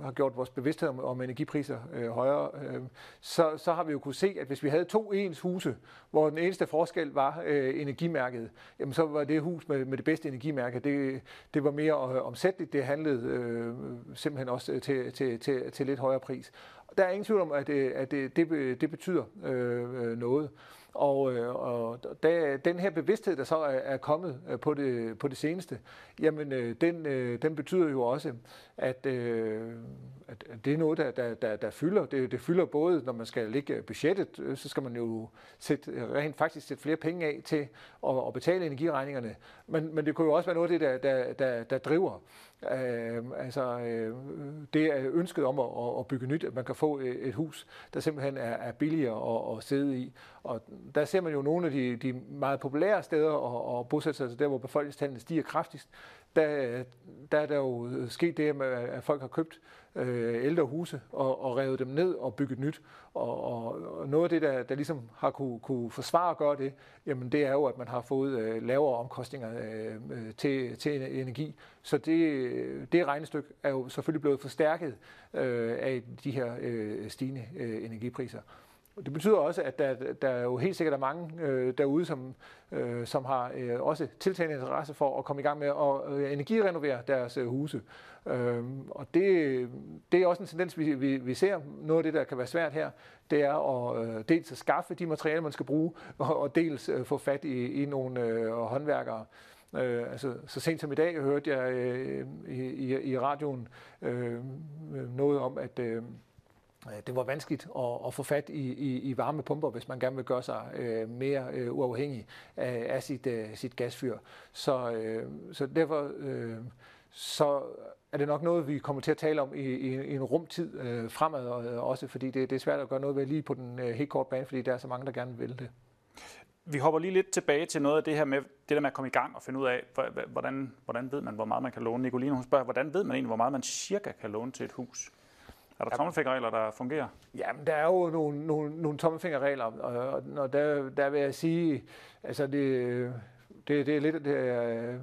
har gjort vores bevidsthed om, om energipriser øh, højere, øh, så, så har vi jo kunne se, at hvis vi havde to ens huse, hvor den eneste forskel var øh, energimærket, jamen så var det hus med, med det bedste energimærke, det, det var mere øh, omsætteligt, det handlede øh, simpelthen også til, til, til, til lidt højere pris. Der er ingen tvivl om, at øh, at det, det, øh, det betyder øh, øh noget. Og, og da, den her bevidsthed, der så er, er kommet på det, på det seneste, jamen den, den betyder jo også, at, øh, at det er noget, der, der, der, der fylder. Det, det fylder både, når man skal lægge øh, budgettet, øh, så skal man jo sætte, øh, rent faktisk sætte flere penge af til at, at betale energiregningerne. Men, men det kunne jo også være noget af det, der, der, der, der driver Øh, altså, øh, det er ønsket om at, at bygge nyt, at man kan få et hus, der simpelthen er, er billigere at, at sidde i. Og der ser man jo nogle af de, de meget populære steder at, at bosætte sig, altså der hvor befolkningstallene stiger kraftigst, der, der er der jo sket det, at folk har købt øh, ældre huse og, og revet dem ned og bygget nyt. Og, og, og noget af det, der, der ligesom har kunne, kunne forsvare at gøre det, jamen det er jo, at man har fået øh, lavere omkostninger øh, øh til, til energi. Så det, det regnestykke er jo selvfølgelig blevet forstærket øh, af de her øh, stigende øh, energipriser. Det betyder også, at der, der er jo helt sikkert er mange øh, derude, som, øh, som har øh, også tiltagende interesse for at komme i gang med at øh, energirenovere deres øh, huse. Øh, og det, det er også en tendens, vi, vi, vi ser. Noget af det, der kan være svært her, det er at øh, dels at skaffe de materialer, man skal bruge, og, og dels øh, få fat i, i nogle øh, håndværkere. Øh, altså, så sent som i dag hørte jeg øh, i, i, i radioen øh, noget om, at øh, Øh, det var vanskeligt at, at få fat i, i, i varmepumper, hvis man gerne vil gøre sig øh, mere øh, uafhængig af, af sit, øh, sit gasfyr. Så, øh, så derfor øh, så er det nok noget, vi kommer til at tale om i, i, i en rumtid øh, fremad øh, også, fordi det, det er svært at gøre noget ved lige på den øh, helt korte bane, fordi der er så mange, der gerne vil det. Vi hopper lige lidt tilbage til noget af det her med, det der med at komme i gang og finde ud af, hvordan, hvordan ved man, hvor meget man kan låne. Nicoline, hun spørger, hvordan ved man egentlig, hvor meget man cirka kan låne til et hus? Er der tommelfingerregler, der fungerer? Jamen, der er jo nogle, nogle, nogle tommelfingerregler, og, og der, der vil jeg sige, altså det, det, det er lidt det er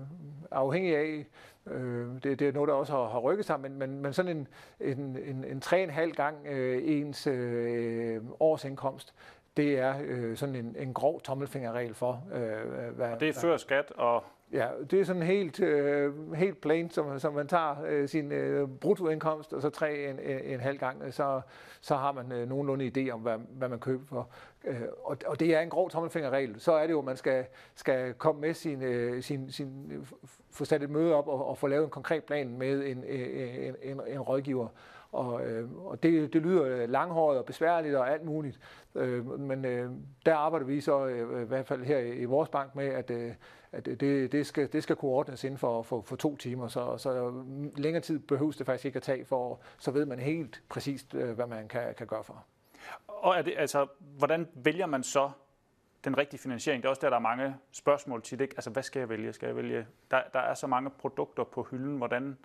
afhængigt af, øh, det, det er noget, der også har, har rykket sig, men, men, men sådan en, en, en, en 3,5 gang øh, ens øh, årsindkomst, det er øh, sådan en, en grov tommelfingerregel for. Øh, hvad, og det er før skat og... Ja, det er sådan helt, øh, helt plain, som, som man tager øh, sin øh, bruttoindkomst, og så tre en, en, en halv gang, øh, så, så har man øh, nogenlunde idé om, hvad, hvad man køber for. Øh, og, og det er en grov tommelfingerregel. Så er det jo, at man skal, skal komme med sin, øh, sin, sin, øh, få sat et møde op og, og få lavet en konkret plan med en, øh, en, en, en rådgiver. Og, øh, og det, det lyder øh, langhåret og besværligt og alt muligt. Øh, men øh, der arbejder vi så øh, i hvert fald her i, i vores bank med, at, øh, at det, det, skal, det skal kunne ordnes inden for, for, for to timer. Så, så længere tid behøves det faktisk ikke at tage, for så ved man helt præcist, øh, hvad man kan, kan gøre for. Og er det, altså, hvordan vælger man så den rigtige finansiering? Det er også der, der er mange spørgsmål til det. Altså, hvad skal jeg vælge? Skal jeg vælge? Der, der er så mange produkter på hylden. Hvordan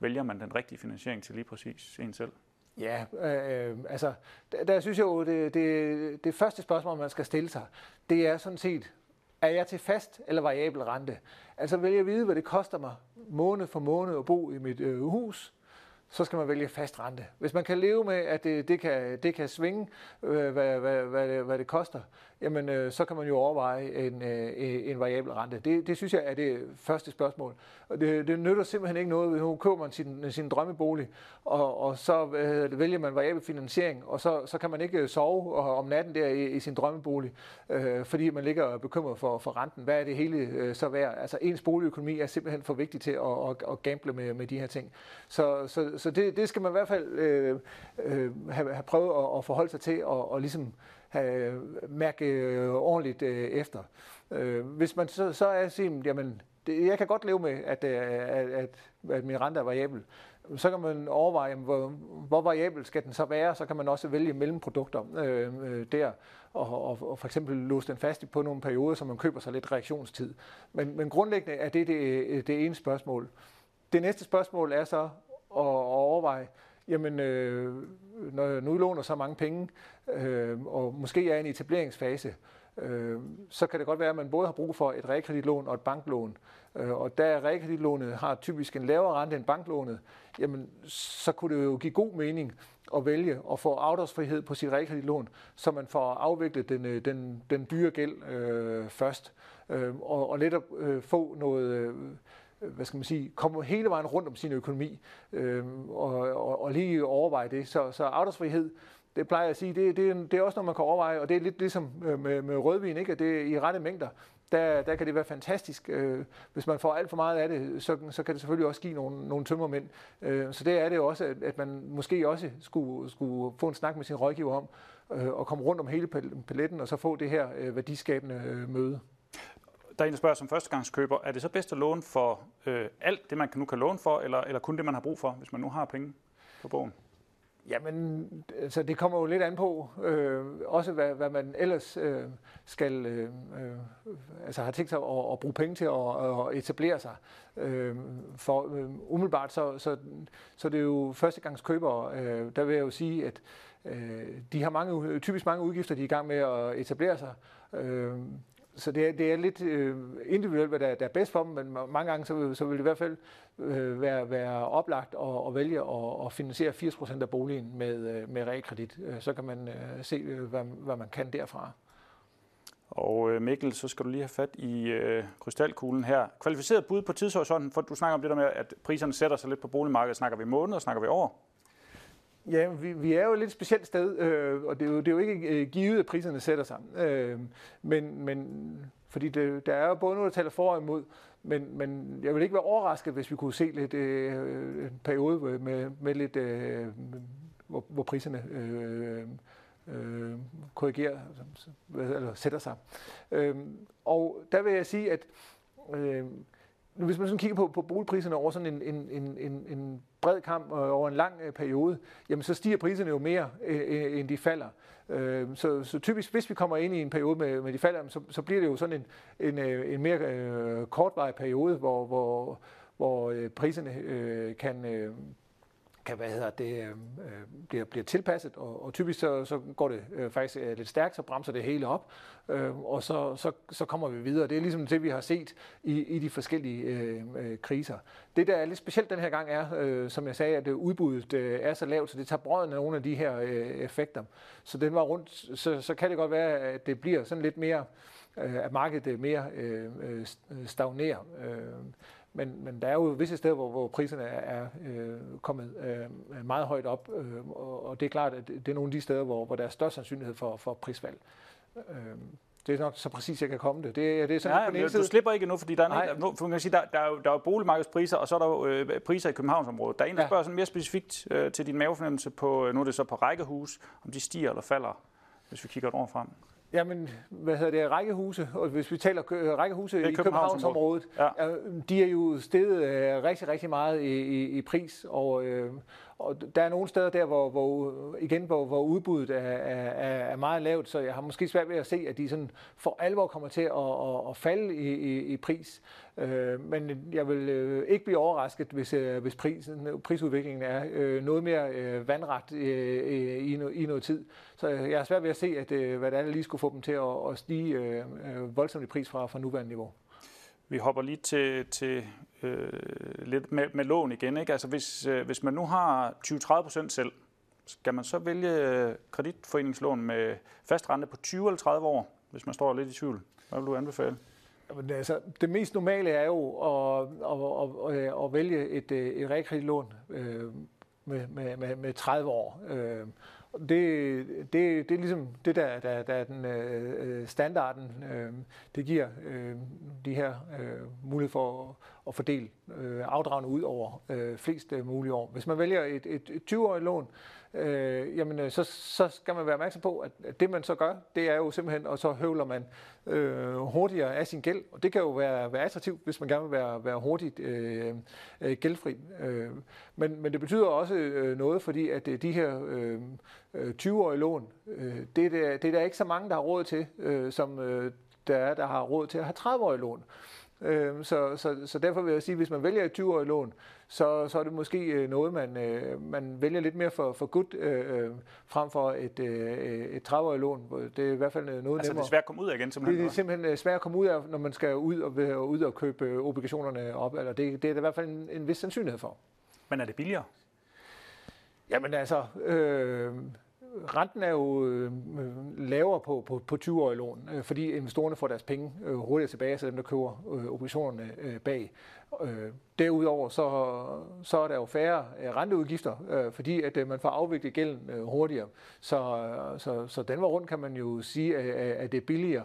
vælger man den rigtige finansiering til lige præcis en selv? Ja, øh, øh, altså, der, der synes jeg jo, det, det, det første spørgsmål, man skal stille sig, det er sådan set, er jeg til fast eller variabel rente? Altså vil jeg vide, hvad det koster mig måned for måned at bo i mit øh, hus, så skal man vælge fast rente. Hvis man kan leve med, at det, det, kan, det kan svinge, øh, hvad, hvad, hvad, det, hvad det koster, jamen øh, så kan man jo overveje en, øh, en variabel rente. Det, det synes jeg er det første spørgsmål. Og det, det nytter simpelthen ikke noget, hvis nu køber man sin, sin drømmebolig, og, og så øh, vælger man variabel finansiering, og så, så kan man ikke øh, sove øh, om natten der i, i sin drømmebolig, øh, fordi man ligger bekymret for, for renten. Hvad er det hele øh, så værd? Altså ens boligøkonomi er simpelthen for vigtig til at, at, at gamble med, med de her ting. Så, så, så det, det skal man i hvert fald øh, øh, have, have prøvet at, at forholde sig til, og, og ligesom have, øh, mærke øh, ordentligt øh, efter. Øh, hvis man så, så er sige, jamen, det, jeg kan godt leve med, at, øh, at, at, at min rente er variabel, så kan man overveje, hvor, hvor variabel skal den så være, så kan man også vælge mellemprodukter øh, øh der, og, og, og for eksempel låse den fast på nogle perioder, så man køber sig lidt reaktionstid. Men, men grundlæggende er det det, det ene spørgsmål. Det næste spørgsmål er så at overveje, jamen øh, når jeg nu låner så mange penge, øh, og måske er i en etableringsfase, øh, så kan det godt være, at man både har brug for et realkreditlån og et banklån. Øh, og da realkreditlånet har typisk en lavere rente end banklånet, jamen, så kunne det jo give god mening at vælge at få afdragsfrihed på sit realkreditlån, så man får afviklet den, øh, den, den dyre gæld øh, først, øh, og, og netop øh, få noget... Øh, hvad skal man sige, komme hele vejen rundt om sin økonomi øh, og, og, og lige overveje det. Så, så afdragsfrihed, det plejer jeg at sige, det, det, det er også noget, man kan overveje, og det er lidt ligesom med, med rødvin, ikke? at det er i rette mængder. Der, der kan det være fantastisk. Øh, hvis man får alt for meget af det, så, så kan det selvfølgelig også give nogle, nogle tømmermænd. Øh, så det er det også, at, at man måske også skulle, skulle få en snak med sin rådgiver om, øh, og komme rundt om hele paletten, og så få det her værdiskabende møde. Der er en, der spørger som førstegangskøber, er det så bedst at låne for øh, alt det, man nu kan låne for, eller, eller kun det, man har brug for, hvis man nu har penge på bogen? Jamen, altså, det kommer jo lidt an på, øh, også hvad, hvad man ellers øh, skal, øh, øh altså har tænkt sig at, at bruge penge til at, at etablere sig. Øh, for øh, umiddelbart, så, så, så det er jo førstegangskøbere, øh, der vil jeg jo sige, at øh, de har mange, typisk mange udgifter, de er i gang med at etablere sig. Øh, så det er, det er lidt øh, individuelt, hvad der, der er bedst for dem, men mange gange så vil, så vil det i hvert fald øh, være, være oplagt at, at vælge at, at finansiere 80% af boligen med, øh, med realkredit. Øh, så kan man øh, se, øh, hvad, hvad man kan derfra. Og øh, Mikkel, så skal du lige have fat i øh, krystalkuglen her. Kvalificeret bud på tidshorisonten, for du snakker om det der med, at priserne sætter sig lidt på boligmarkedet. Snakker vi måneder, snakker vi år? Ja, vi, vi er jo et lidt specielt sted, øh, og det er, jo, det er jo ikke øh, givet, at priserne sætter sig. Øh, men, men Fordi det, der er jo både noget, der taler for og imod, men, men jeg vil ikke være overrasket, hvis vi kunne se lidt øh, en periode med, med lidt, øh, hvor, hvor priserne øh, øh, korrigerer, altså, eller sætter sig. Øh, og der vil jeg sige, at øh, hvis man sådan kigger på, på boligpriserne over sådan en, en, en, en, en bred kamp øh, over en lang øh, periode, jamen så stiger priserne jo mere, øh, end de falder. Øh, så, så typisk, hvis vi kommer ind i en periode med, med de falder, så, så bliver det jo sådan en, en, en mere kortvarig periode, hvor, hvor, hvor priserne kan... Kan hvad hedder det, øh, øh, bliver, bliver tilpasset, og, og typisk så, så går det øh, faktisk øh, lidt stærkt, så bremser det hele op, øh, og så, så, så kommer vi videre. Det er ligesom det, vi har set i, i de forskellige øh, øh, kriser. Det, der er lidt specielt den her gang, er, øh, som jeg sagde, at udbuddet øh, er så lavt, så det tager brøden af nogle af de her øh, effekter. Så den var rundt, så, så kan det godt være, at det bliver sådan lidt mere, øh, at markedet øh, mere øh, øh stagnerer. Øh, men, men der er jo visse steder, hvor, hvor priserne er, er øh, kommet øh, meget højt op, øh, og, og det er klart, at det er nogle af de steder, hvor, hvor der er størst sandsynlighed for, for prisfald. Øh, det er nok så præcis, jeg kan komme det. Det, det er sådan ja, på den du slipper ikke nu, fordi der er, en, for man kan sige, der, der, er jo, der er jo boligmarkedspriser, og så er der jo øh, priser i Københavnsområdet. Der er en, der ja. spørger sådan mere specifikt øh, til din mavefornemmelse på, øh, nu er det så på rækkehus, om de stiger eller falder, hvis vi kigger et år frem. Jamen, hvad hedder det, rækkehuse, og hvis vi taler rækkehuse i Københavnsområdet, ja. de er jo steget øh, rigtig, rigtig meget i, i, i pris, og, øh, og der er nogle steder der, hvor, hvor igen, hvor, hvor udbuddet er, er, er meget lavt, så jeg har måske svært ved at se, at de sådan for alvor kommer til at, at, at falde i, i, i pris. Øh, men jeg vil øh, ikke blive overrasket, hvis, øh, hvis prisen, prisudviklingen er øh, noget mere øh, vandret øh, øh i, no, i noget tid. Så jeg har svært ved at se, at, øh, hvad er, der lige skulle få dem til at, at stige øh, øh voldsomt i pris fra, fra nuværende niveau. Vi hopper lige til, til øh, lidt med, med lån igen. Ikke? Altså hvis, øh, hvis man nu har 20-30% selv, skal man så vælge øh, kreditforeningslån med fast rente på 20 eller 30 år, hvis man står lidt i tvivl? Hvad vil du anbefale? Jamen, altså, det mest normale er jo at, at, at, at vælge et, øh, et realkreditlån øh, med, med, med, med 30 år. Øh, det, det, det er ligesom det, der, der, der er den øh, øh, standarden. Øh, det giver øh, de her øh, mulighed for at, at fordele øh, afdragende ud over øh, flest øh, mulige år. Hvis man vælger et, et, et 20-årigt lån, øh, øh, jamen, øh, så, så skal man være opmærksom på, at, det man så gør, det er jo simpelthen, og så høvler man øh, hurtigere af sin gæld, og det kan jo være, være attraktivt, hvis man gerne vil være, være hurtigt øh, øh gældfri. Øh, men, men det betyder også øh, noget, fordi at øh, de her øh, 20-årige lån, øh, det, er der, det er der ikke så mange, der har råd til, øh, som øh, der er, der har råd til at have 30-årige lån. Øh, så, så, så derfor vil jeg sige, at hvis man vælger et 20-årigt lån, så, så er det måske øh, noget, man, øh, man vælger lidt mere for, for godt, øh, frem for et, et 30-årigt lån. Det er i hvert fald noget altså, nemmere. Altså det er svært at komme ud af igen, simpelthen? Det er simpelthen svært at komme ud af, når man skal ud og, ud og købe obligationerne op. Eller det, det er der i hvert fald en, en vis sandsynlighed for. Men er det billigere? Jamen altså, øh, renten er jo øh, øh, lavere på, på, på 20-årige lån, øh, fordi investorerne får deres penge øh, hurtigere tilbage, så dem, der køber øh, obligationerne øh, bag. Øh, derudover så, så er der jo færre øh, renteudgifter, øh, fordi at øh, man får afviklet gælden øh, hurtigere. Så, øh, så, så den var rundt kan man jo sige, at, at det er billigere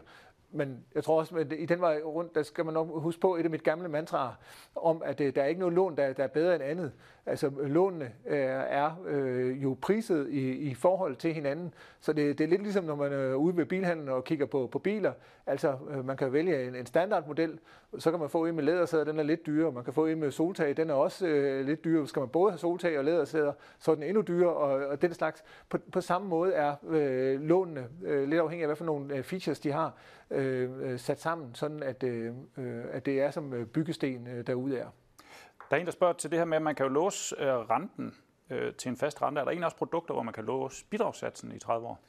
men jeg tror også, at i den vej rundt, der skal man nok huske på et af mit gamle mantraer, om at øh, der er ikke noget lån, der, der er bedre end andet. Altså lånene øh, er øh, jo priset i, i forhold til hinanden, så det, det er lidt ligesom, når man øh, er ude ved bilhandlen og kigger på, på biler. Altså øh, man kan vælge en, en standardmodel, så kan man få en med lædersæder, den er lidt dyrere. Man kan få en med soltag, den er også øh, lidt dyrere. Skal man både have soltag og lædersæder, så er den endnu dyrere, og, og den slags. På, på samme måde er øh, lånene, øh, lidt afhængig af, hvad for nogle øh, features de har, øh, øh, sat sammen, sådan at, øh, øh at det er som byggesten øh, derude er. Der er en, der spørger til det her med, at man kan jo låse øh, renten øh, til en fast rente. Er der en også produkter, hvor man kan låse bidragssatsen i 30 år?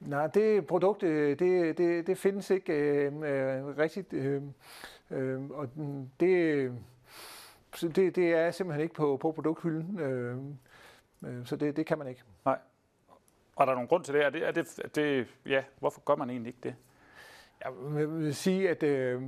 Nej, det produkt, det, det, det findes ikke øh, øh, rigtigt. Øh, øh, og det, det, det er simpelthen ikke på, på produkthylden. Øh, øh, så det, det kan man ikke. Nej. Og der er nogen grund til det? Er det, er det, er det ja, hvorfor gør man egentlig ikke det? Jeg vil sige, at øh,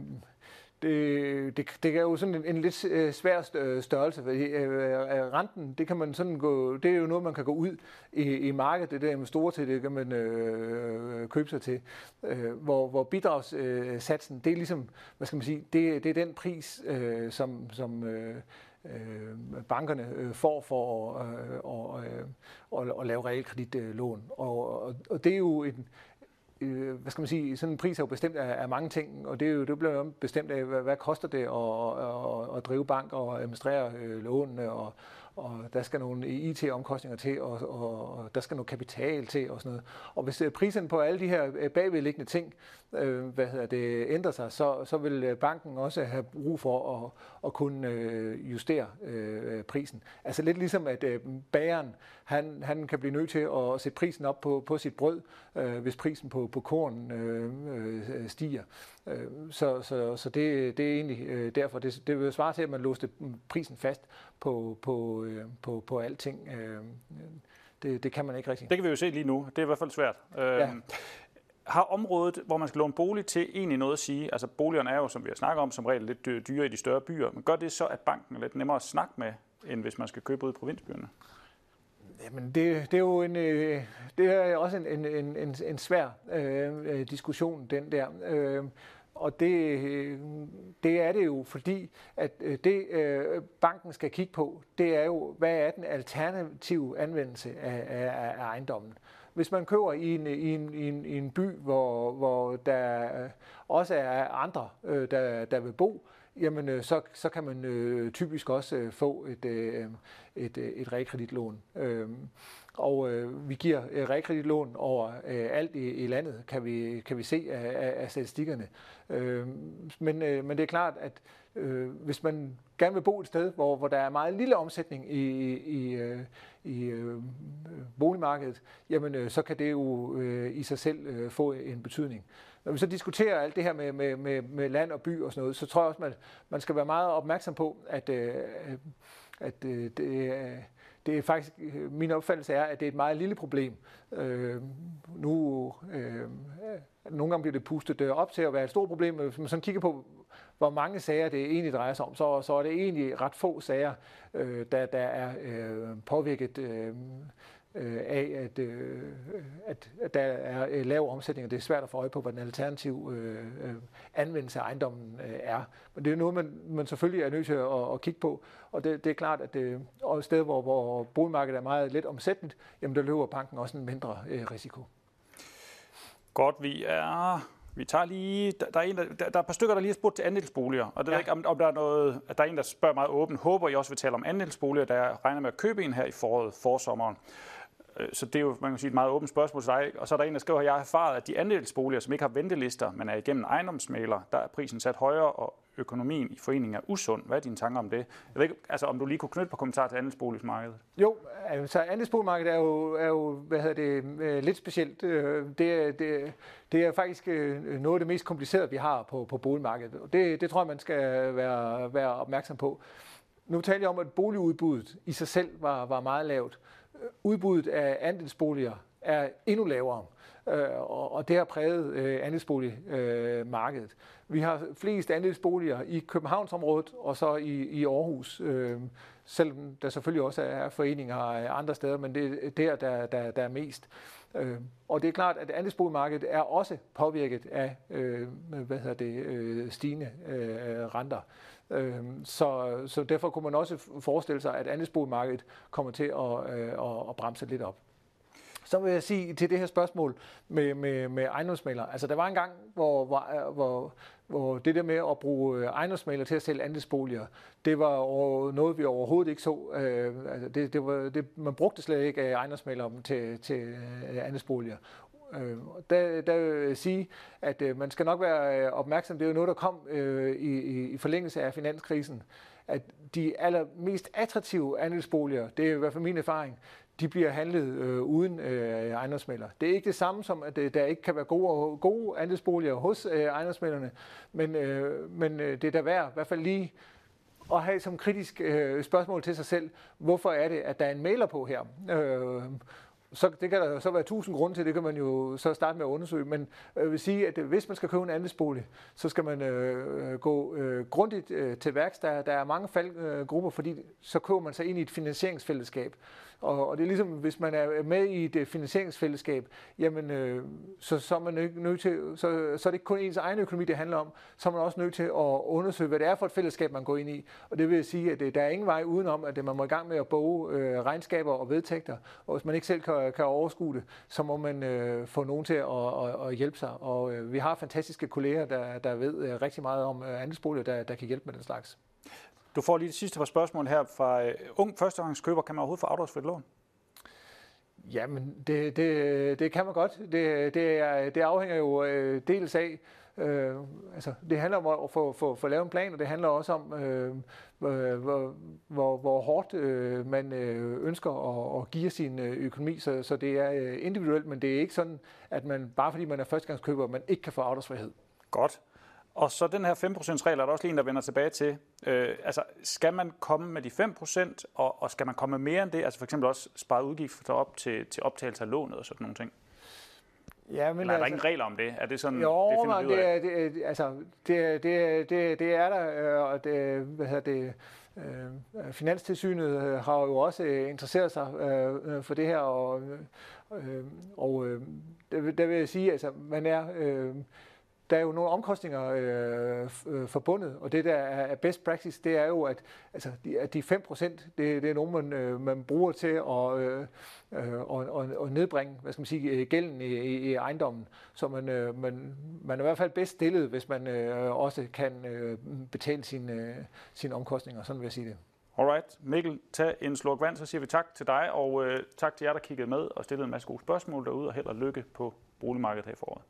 det, det, det er jo sådan en, en lidt øh, svær størrelse. Fordi, øh, øh, renten, det kan man sådan gå, det er jo noget, man kan gå ud i, i markedet, det der med store til, det kan man øh, øh, købe sig til. Øh, hvor, hvor bidragssatsen, det er ligesom, hvad skal man sige, det, det er den pris, øh, som, som øh, bankerne øh, får for at, øh, at, at, at lave realkreditlån. Og, og, og det er jo en, øh, hvad skal man sige, sådan en pris er jo bestemt af, af mange ting, og det, er jo, det bliver jo bestemt af, hvad, hvad koster det at, at, at drive bank og administrere øh, lånene, og, og der skal nogle IT-omkostninger til, og, og, og der skal noget kapital til og sådan noget. Og hvis øh, prisen på alle de her øh, bagvedliggende ting øh, hvad hedder det, ændrer sig, så, så vil øh, banken også have brug for at, at kunne justere øh, prisen. Altså lidt ligesom at øh, bageren, han, han kan blive nødt til at sætte prisen op på, på sit brød, øh, hvis prisen på, på korn øh, øh, stiger. Øh, så så, så det, det er egentlig øh, derfor. Det, det vil svare til, at man låste prisen fast på, på, øh, på, på alting. Det, det kan man ikke rigtig. Det kan vi jo se lige nu. Det er i hvert fald svært. Ja. Har området, hvor man skal låne bolig til, egentlig noget at sige? Altså boligerne er jo, som vi har snakket om, som regel lidt dyre i de større byer. Men gør det så, at banken er lidt nemmere at snakke med, end hvis man skal købe ud i provinsbyerne? Jamen, det, det er jo en, øh, det er også en, en, en, en svær øh, diskussion, den der. Øh, og det, øh, det er det jo, fordi at øh, det øh, banken skal kigge på, det er jo, hvad er den alternative anvendelse af, af, af ejendommen. Hvis man køber i en, i en, i en, i en by, hvor, hvor der også er andre, der, der vil bo, jamen øh, så, så kan man øh, typisk også øh, få et, øh, et, øh, et realkreditlån. Øh, og øh, vi giver øh, realkreditlån over øh, alt i, i landet, kan vi, kan vi se af, af, af statistikkerne. Øh, men, øh, men det er klart, at øh, hvis man gerne vil bo et sted, hvor, hvor der er meget lille omsætning i, i, øh, i øh, boligmarkedet, jamen øh, så kan det jo øh, i sig selv øh, få en betydning. Når vi så diskuterer alt det her med, med, med, med land og by og sådan noget, så tror jeg også, man, man skal være meget opmærksom på, at, øh, at øh, det, det er faktisk, øh, min opfattelse er, at det er et meget lille problem. Øh, nu, øh, nogle gange bliver det pustet øh, op til at være et stort problem, men hvis man sådan kigger på, hvor mange sager det egentlig drejer sig om, så, så er det egentlig ret få sager, øh, der, der er øh, påvirket øh, øh, af, at, øh, at, at der er øh, lav omsætning, og det er svært at få øje på, hvad den alternativ øh, øh, anvendelse af ejendommen øh, er. Men det er noget, man, man selvfølgelig er nødt til at, at kigge på, og det, det er klart, at det, og et sted, hvor, hvor boligmarkedet er meget let omsætteligt, jamen der løber banken også en mindre øh, risiko. Godt, vi er vi tager lige, der, der, er en, der, der, er et par stykker, der lige har spurgt til andelsboliger, og det ja. ikke, om, om der er noget, at der er en, der spørger meget åbent. Håber I også vil tale om andelsboliger, der regner med at købe en her i foråret, forsommeren. Øh, så det er jo man kan sige, et meget åbent spørgsmål til dig. Og så er der en, der skriver, at jeg har erfaret, at de andelsboliger, som ikke har ventelister, men er igennem ejendomsmaler, der er prisen sat højere, og økonomien i foreningen er usund. Hvad er dine tanker om det? Jeg ved ikke, altså, om du lige kunne knytte på kommentar til andelsboligmarkedet? Jo, altså andelsboligmarkedet er jo, er jo hvad hedder det, øh, lidt specielt. Øh, det det, det, det er faktisk noget af det mest komplicerede, vi har på, på boligmarkedet. Og det, det tror jeg, man skal være, være opmærksom på. Nu taler jeg om, at boligudbuddet i sig selv var, var meget lavt udbuddet af andelsboliger er endnu lavere, øh, og det har præget øh, andelsboligmarkedet. Øh, vi har flest andelsboliger i Københavnsområdet og så i, i Aarhus, selvom der selvfølgelig også er foreninger andre steder, men det er der, der, der, der er mest. Og det er klart, at andelsboligmarkedet er også påvirket af hvad hedder det, stigende renter. Øhm, så, så derfor kunne man også forestille sig, at andelsboligmarkedet kommer til at, øh, at, at bremse lidt op. Så vil jeg sige til det her spørgsmål med, med, med ejendomsmalere. Altså der var en gang, hvor, hvor, hvor, hvor det der med at bruge øh, ejendomsmalere til at sælge andelsboliger, det var noget, vi overhovedet ikke så. Øh, altså det, det var, det, man brugte slet ikke ejendomsmalere til, til øh, andelsboliger. Øh, der, der vil jeg sige, at øh, man skal nok være øh, opmærksom. Det er jo noget, der kom øh, i, i forlængelse af finanskrisen, at de allermest attraktive andelsboliger, det er i hvert fald min erfaring, de bliver handlet øh, uden øh, ejendomsmælder. Det er ikke det samme som, at øh, der ikke kan være gode, gode andelsboliger hos øh, ejendomsmælderne, men, øh, men øh, det er da værd, i hvert fald lige at have som kritisk øh, spørgsmål til sig selv, hvorfor er det, at der er en mailer på her? Øh, så det kan der så være tusind grunde til, det kan man jo så starte med at undersøge, men jeg vil sige, at øh, hvis man skal købe en andelsbolig, så skal man øh, øh, gå øh, grundigt øh, til værks. Der, der er mange faldgrupper, fordi så køber man sig ind i et finansieringsfællesskab. Og, og det er ligesom, hvis man er med i et øh, finansieringsfællesskab, jamen, øh, så, så er man nødt nød til, så, så er det ikke kun ens egen økonomi, det handler om, så er man også nødt til at undersøge, hvad det er for et fællesskab, man går ind i. Og det vil sige, at øh, der er ingen vej udenom, at øh, man må i gang med at boge øh, regnskaber og vedtægter, og hvis man ikke selv kan, kan overskue det, så må man øh, få nogen til at, at, at hjælpe sig. Og øh, vi har fantastiske kolleger, der, der ved øh, rigtig meget om øh, andelsboliger, der, der kan hjælpe med den slags. Du får lige det sidste par spørgsmål her fra uh, ung førstehåndskøber. Kan man overhovedet få afdragsfrit lån? Jamen, det, det, det kan man godt. Det, det, er, det afhænger jo øh, dels af, øh, altså, det handler om at få, få, få lavet en plan, og det handler også om, øh, hvor, hvor, hvor hårdt øh, man øh, ønsker at, at give sin øh, økonomi. Så, så det er øh, individuelt, men det er ikke sådan, at man bare fordi man er førstegangskøber, man ikke kan få afdragsfrihed. Godt. Og så den her 5%-regel er der også lige en, der vender tilbage til. Øh, altså, skal man komme med de 5%, og, og skal man komme med mere end det? Altså for eksempel også spare udgifter op til, til optagelse af lånet og sådan nogle ting? Ja, men Eller er der altså, ingen regler om det? Er det sådan, jo, det finder det, er, det, altså, det, det, det, det er der, øh, og det, hvad hedder det, øh, Finanstilsynet har jo også interesseret sig øh, for det her, og, øh, og øh, der, der vil jeg sige, altså, man er... Øh, der er jo nogle omkostninger øh, øh, forbundet, og det der er best practice, det er jo, at, altså, de, at de 5%, det, det er nogen, man, øh, man bruger til at, øh, øh, og, og, og nedbringe hvad skal man sige, øh, gælden i, i, i ejendommen. Så man, øh, man, man er i hvert fald bedst stillet, hvis man øh, også kan øh, betale sine, øh, sine omkostninger, sådan vil jeg sige det. Alright, Mikkel, tag en slurk vand, så siger vi tak til dig, og øh, tak til jer, der kiggede med og stillede en masse gode spørgsmål derude, og held og lykke på boligmarkedet her i foråret.